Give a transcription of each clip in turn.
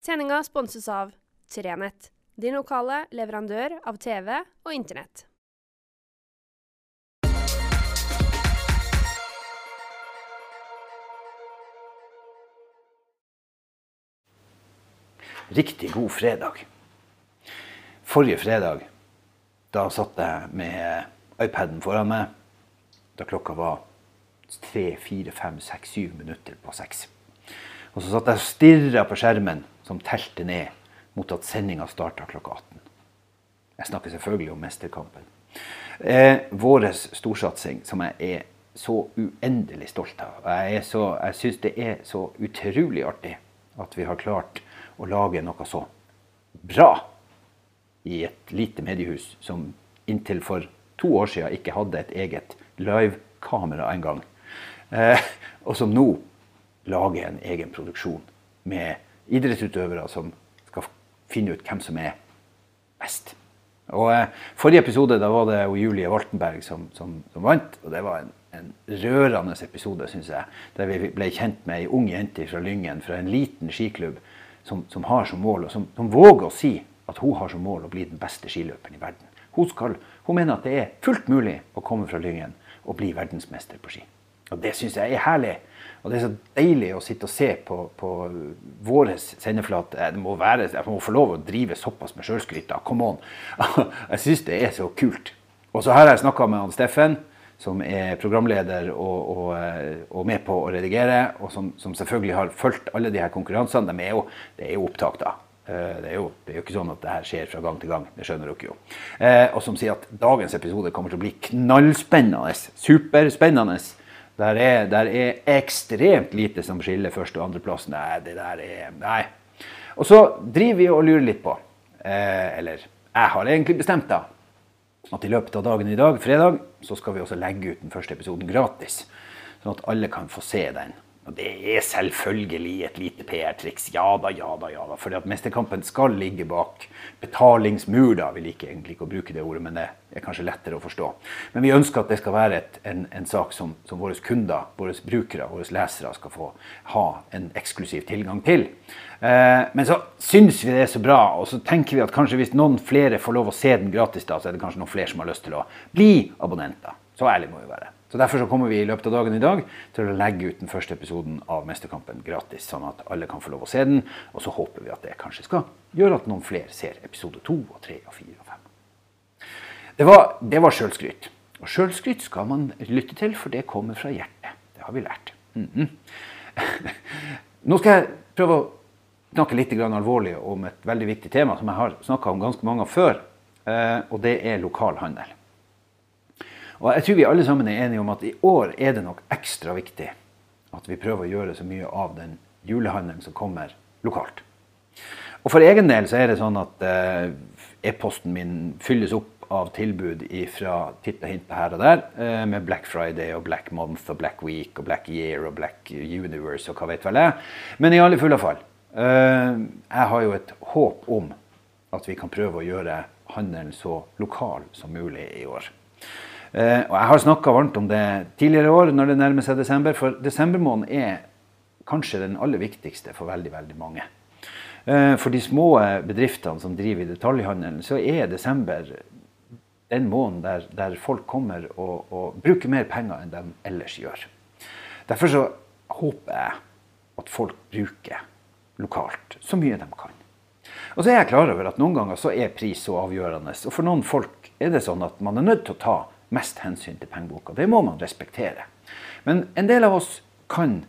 Sendinga sponses av Trenett, din lokale leverandør av TV og Internett. Riktig god fredag. Forrige fredag da satt jeg med iPaden foran meg da klokka var tre, fire, fem, seks, syv minutter på seks. Og så satt jeg og stirra på skjermen som telte ned mot at sendinga starta klokka 18. Jeg snakker selvfølgelig om Mesterkampen. Eh, Vår storsatsing, som jeg er så uendelig stolt av. Jeg, jeg syns det er så utrolig artig at vi har klart å lage noe så bra i et lite mediehus som inntil for to år siden ikke hadde et eget livekamera engang. Eh, og som nå lager en egen produksjon med idrettsutøvere som skal finne ut hvem som er best. Og eh, Forrige episode da var det Julie Waltenberg som, som, som vant. og Det var en, en rørende episode, syns jeg. Der vi ble kjent med ei ung jente fra Lyngen, fra en liten skiklubb, som, som har som mål, og som, våger å si at hun har som mål å bli den beste skiløperen i verden. Hun, skal, hun mener at det er fullt mulig å komme fra Lyngen og bli verdensmester på ski. Og Det syns jeg er herlig. Og det er så deilig å sitte og se på, på vår sendeflate. Det må være, jeg må få lov å drive såpass med sjølskryt. Come on. Jeg syns det er så kult. Og så her har jeg snakka med han Steffen, som er programleder og, og, og, med på å redigere. Og som, som, selvfølgelig har fulgt alle de her konkurransene. De er jo, det er jo opptak, da. Det er, jo, det er jo ikke sånn at det her skjer fra gang til gang. Det skjønner dere jo. Eh, og som sier at dagens episode kommer til å bli knallspennende. Superspennende. Der er, der er, ekstremt lite som skiller første- og andreplassen. Nei, det der er Nei. Og så driver vi og lurer litt på, eh, eller jeg har egentlig bestemt da, at i løpet av dagen i dag, fredag, så skal vi også legge ut den første episoden gratis. Sånn at alle kan få se den. Og det er selvfølgelig et lite PR-triks. Ja da, ja da, ja da. Fordi at Mesterkampen skal ligge bak betalingsmur. da. Vi liker egentlig ikke å bruke det ordet, men det er kanskje lettere å forstå. Men vi ønsker at det skal være et, en, en, sak som, som, våre kunder, våre brukere, våre lesere skal få ha en eksklusiv tilgang til. Eh, men så syns vi det er så bra, og så tenker vi at kanskje hvis noen flere får lov å se den gratis, da, så er det kanskje noen flere som har lyst til å bli abonnenter. Så ærlig må vi være. Så Derfor så kommer vi i løpet av dagen i dag til å legge ut den første episoden av Mesterkampen gratis, sånn at alle kan få lov å se den. Og så håper vi at det kanskje skal gjøre at noen flere ser episode to og tre og fire og fem. Det var, det var sjølskryt. Og sjølskryt skal man lytte til, for det kommer fra hjertet. Det har vi lært. Mm -hmm. Nå skal jeg prøve å snakke litt alvorlig om et veldig viktig tema som jeg har snakka om ganske mange før, eh, og det er lokal handel. Og jeg tror vi alle sammen er enige om at i år er det nok ekstra viktig at vi prøver å gjøre så mye av den julehandelen som kommer, lokalt. Og for egen del så er det sånn at eh, e-posten min fylles opp av tilbud fra titt og hint her og der, eh, med Black Friday og Black Month og Black Week og Black Year og Black Universe og hva vet vel jeg. Men i alle fulle fall. Eh, jeg har jo et håp om at vi kan prøve å gjøre handelen så lokal som mulig i år. Eh, og Jeg har snakka varmt om det tidligere år når det nærmer seg desember, for desembermåneden er kanskje den aller viktigste for veldig, veldig mange. Eh, for de små bedriftene som driver i detaljhandelen, så er desember den måneden der, der folk kommer og, og, bruker mer penger enn de ellers gjør. Derfor så håper jeg at folk bruker lokalt så mye de kan. Og så er jeg klar over at noen ganger så er pris så avgjørende. Og for noen folk er det sånn at man er nødt til å ta mest hensyn til pengeboka. Det må man respektere. Men en del av oss kan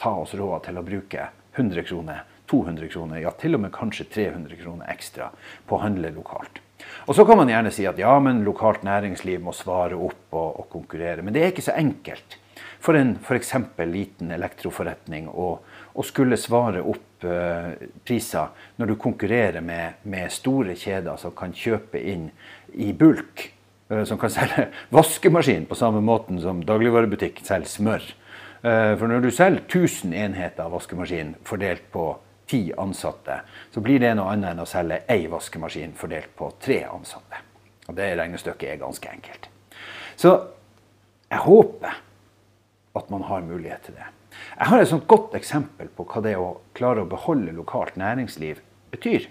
ta oss råd til å bruke 100 kroner, 200 kroner, ja til og med kanskje 300 kroner ekstra på å handle lokalt. Og Så kan man gjerne si at ja, men lokalt næringsliv må svare opp og, og konkurrere. Men det er ikke så enkelt for en f.eks. liten elektroforretning å, skulle svare opp uh, priser når du konkurrerer med, med store kjeder som kan kjøpe inn i bulk som kan selge vaskemaskin på samme måten som dagligvarebutikk selger smør. Eh, for når du selger 1000 enheter vaskemaskin fordelt på ti ansatte, så blir det noe annet enn å selge én vaskemaskin fordelt på tre ansatte. Og Det regnestykket er ganske enkelt. Så jeg håper at man har mulighet til det. Jeg har et sånt godt eksempel på hva det å klare å beholde lokalt næringsliv betyr.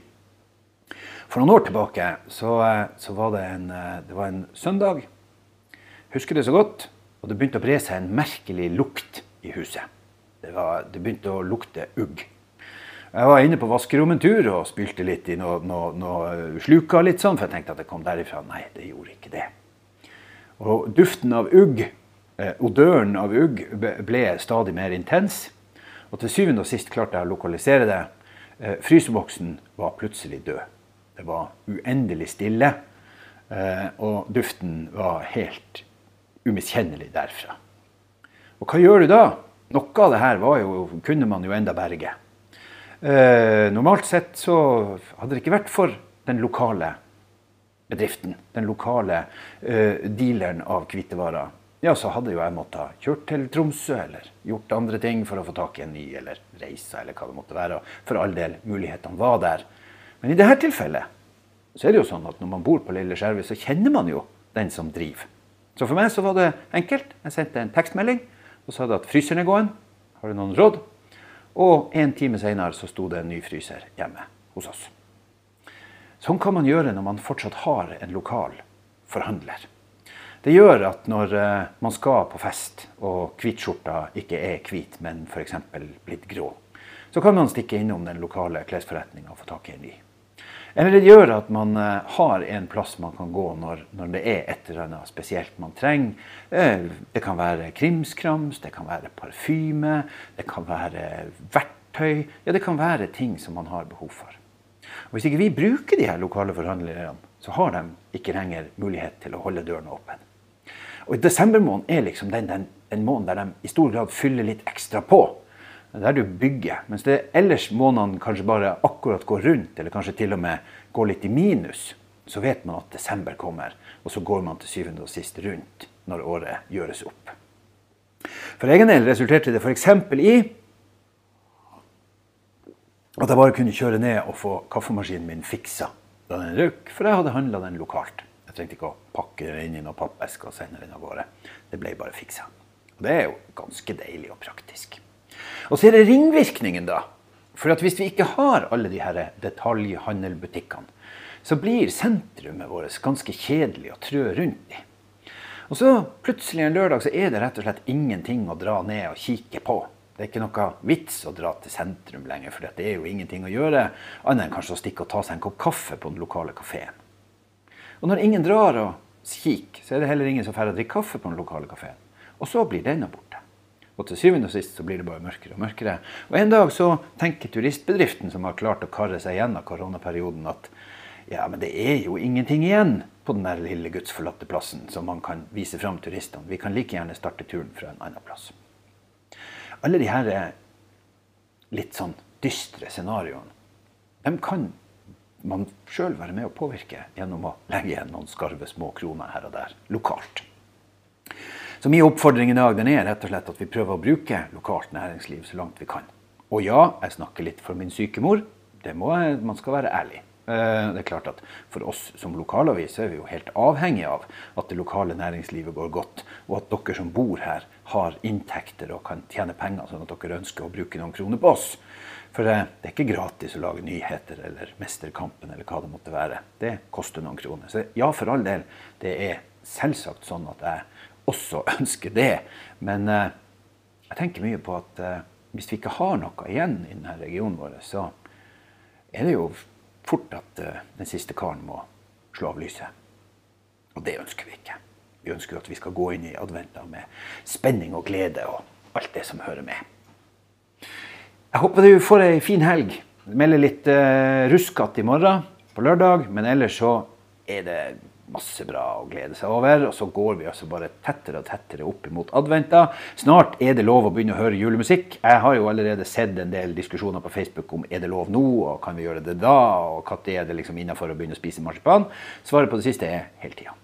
For noen år tilbake så, eh, så var det en, eh, det var en søndag. Husker det så godt. Og det begynte å bre seg en merkelig lukt i huset. Det, var, det begynte å lukte ugg. Jeg var inne på vaskerommet en tur og spylte litt i noe, noe, noe sluka, litt sånn, for jeg tenkte at det kom derifra. Nei, det gjorde ikke det. Og duften av ugg, eh, odøren av ugg, ble stadig mer intens. Og til syvende og sist klarte jeg å lokalisere det. Eh, fryseboksen var plutselig død. Det var uendelig stille, eh, og duften var helt umiskjennelig derfra. Og hva gjør du da? Noe av det her jo, kunne man jo enda berge. Eh, normalt sett så hadde det ikke vært for den lokale bedriften, den lokale eh, dealeren av hvitevarer, ja, så hadde jo jeg måttet kjørt til Tromsø eller gjort andre ting for å få tak i en ny, eller reise, eller hva det måtte være. For all del, mulighetene var der. Men i dette tilfellet så er det jo sånn at når man bor på Lille Skjervøy, så kjenner man jo den som driver. Så for meg så var det enkelt. Jeg sendte en tekstmelding og sa at fryseren er gåen. Har du noen råd? Og en time seinere så sto det en ny fryser hjemme hos oss. Sånn kan man gjøre når man fortsatt har en lokal forhandler. Det gjør at når eh, man skal på fest, og hvitskjorta ikke er hvit, men f.eks. blitt grå, så kan man stikke innom den lokale klesforretninga og få tak i en ny. Eller det gjør at man eh, har en plass man kan gå når, når, det er et eller annet spesielt man trenger. Eh, det kan være krimskrams, det kan være parfyme, det kan være verktøy. Ja, det kan være ting som man har behov for. Og Hvis ikke vi bruker de her lokale forhandlerne, så har de ikke lenger mulighet til å holde dørene åpne. Og Desembermåneden er liksom den, den, den måneden der de i stor grad fyller litt ekstra på. Det er der du bygger. Mens det ellers månedene kanskje bare akkurat går rundt, eller kanskje til og med går litt i minus, så vet man at desember kommer. Og så går man til syvende og sist rundt når året gjøres opp. For egen del resulterte det f.eks. i at jeg bare kunne kjøre ned og få kaffemaskinen min fiksa da den røk, for jeg hadde handla den lokalt. Jeg trengte ikke å pakke den inn i noen pappeske og sende den av gårde. Det ble bare fiksa. Det er jo ganske deilig og praktisk. Og så er det ringvirkningen, da. For at hvis vi ikke har alle de her detaljhandelbutikkene, så blir sentrumet vårt ganske kjedelig å trø rundt i. Og så plutselig en lørdag så er det rett og slett ingenting å dra ned og kikke på. Det er ikke noe vits å dra til sentrum lenger, for det er jo ingenting å gjøre annet enn kanskje å stikke og ta seg en kopp kaffe på den lokale kafeen. Og når ingen drar og kikker, så er det heller ingen som drar og drikker kaffe på den lokale kafeen. Og så blir denne borte. Og til syvende og sist så blir det bare mørkere og mørkere. Og en dag så tenker turistbedriften som har klart å karre seg gjennom koronaperioden, at ja, men det er jo ingenting igjen på den der lille gudsforlatte plassen som man kan vise fram turistene. Vi kan like gjerne starte turen fra en annen plass. Alle de her litt sånn dystre scenarioene, dem kan man sjøl være med å påvirke gjennom å legge igjen noen skarve små kroner her og der lokalt. Så min oppfordring i dag den er rett og slett at vi prøver å bruke lokalt næringsliv så langt vi kan. Og ja, jeg snakker litt for min syke mor. Det må jeg, man skal være ærlig. Eh, det er klart at For oss som lokalavis er vi jo helt avhengig av at det lokale næringslivet går godt, og at dere som bor her, har inntekter og kan tjene penger, sånn at dere ønsker å bruke noen kroner på oss. For det er ikke gratis å lage nyheter eller Mesterkampen eller hva det måtte være. Det koster noen kroner. Så ja, for all del, det er selvsagt sånn at jeg også ønsker det. Men eh, jeg tenker mye på at eh, hvis vi ikke har noe igjen i denne regionen vår, så er det jo fort at eh, den siste karen må slå av lyset. Og det ønsker vi ikke. Vi ønsker at vi skal gå inn i adventa med spenning og glede og alt det som hører med. Jeg håper du får ei en fin helg. Melder litt eh, ruskete i morgen på lørdag, men ellers så er det masse bra å glede seg over. Og så går vi altså bare tettere og tettere opp imot adventa. Snart er det lov å begynne å høre julemusikk. Jeg har jo allerede sett en del diskusjoner på Facebook om er det lov nå, og kan vi gjøre det da, og når er det liksom innafor å begynne å spise marsipan. Svaret på det siste er hele tida.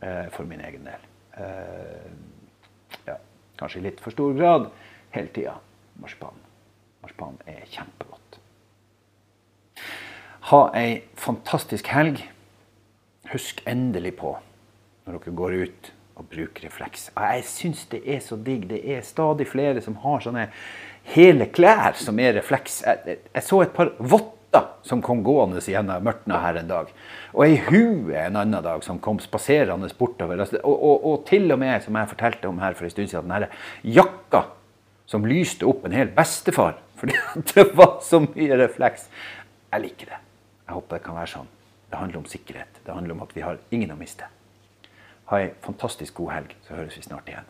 Eh, for min egen del. Eh, ja, kanskje i litt for stor grad. Hele tida. Marsipan. Marsipan er kjempegodt. Ha ei fantastisk helg. Husk endelig på når dere går ut å bruke refleks. Jeg syns det er så digg. Det er stadig flere som har sånne hele klær som er refleks. Jeg, jeg, jeg så et par votter som kom gående gjennom mørtna her en dag. Og ei hue en annen dag som kom spaserende bortover. Altså, Og, og, og til og med, som jeg fortalte om her for en stund siden, den her jakka som lyste opp en hel bestefar fordi det var så mye refleks. Jeg liker det. Jeg håper det kan være sånn. Det handler om sikkerhet. Det handler om at vi har ingen å miste. Ha ei fantastisk god helg, så høres vi snart igjen.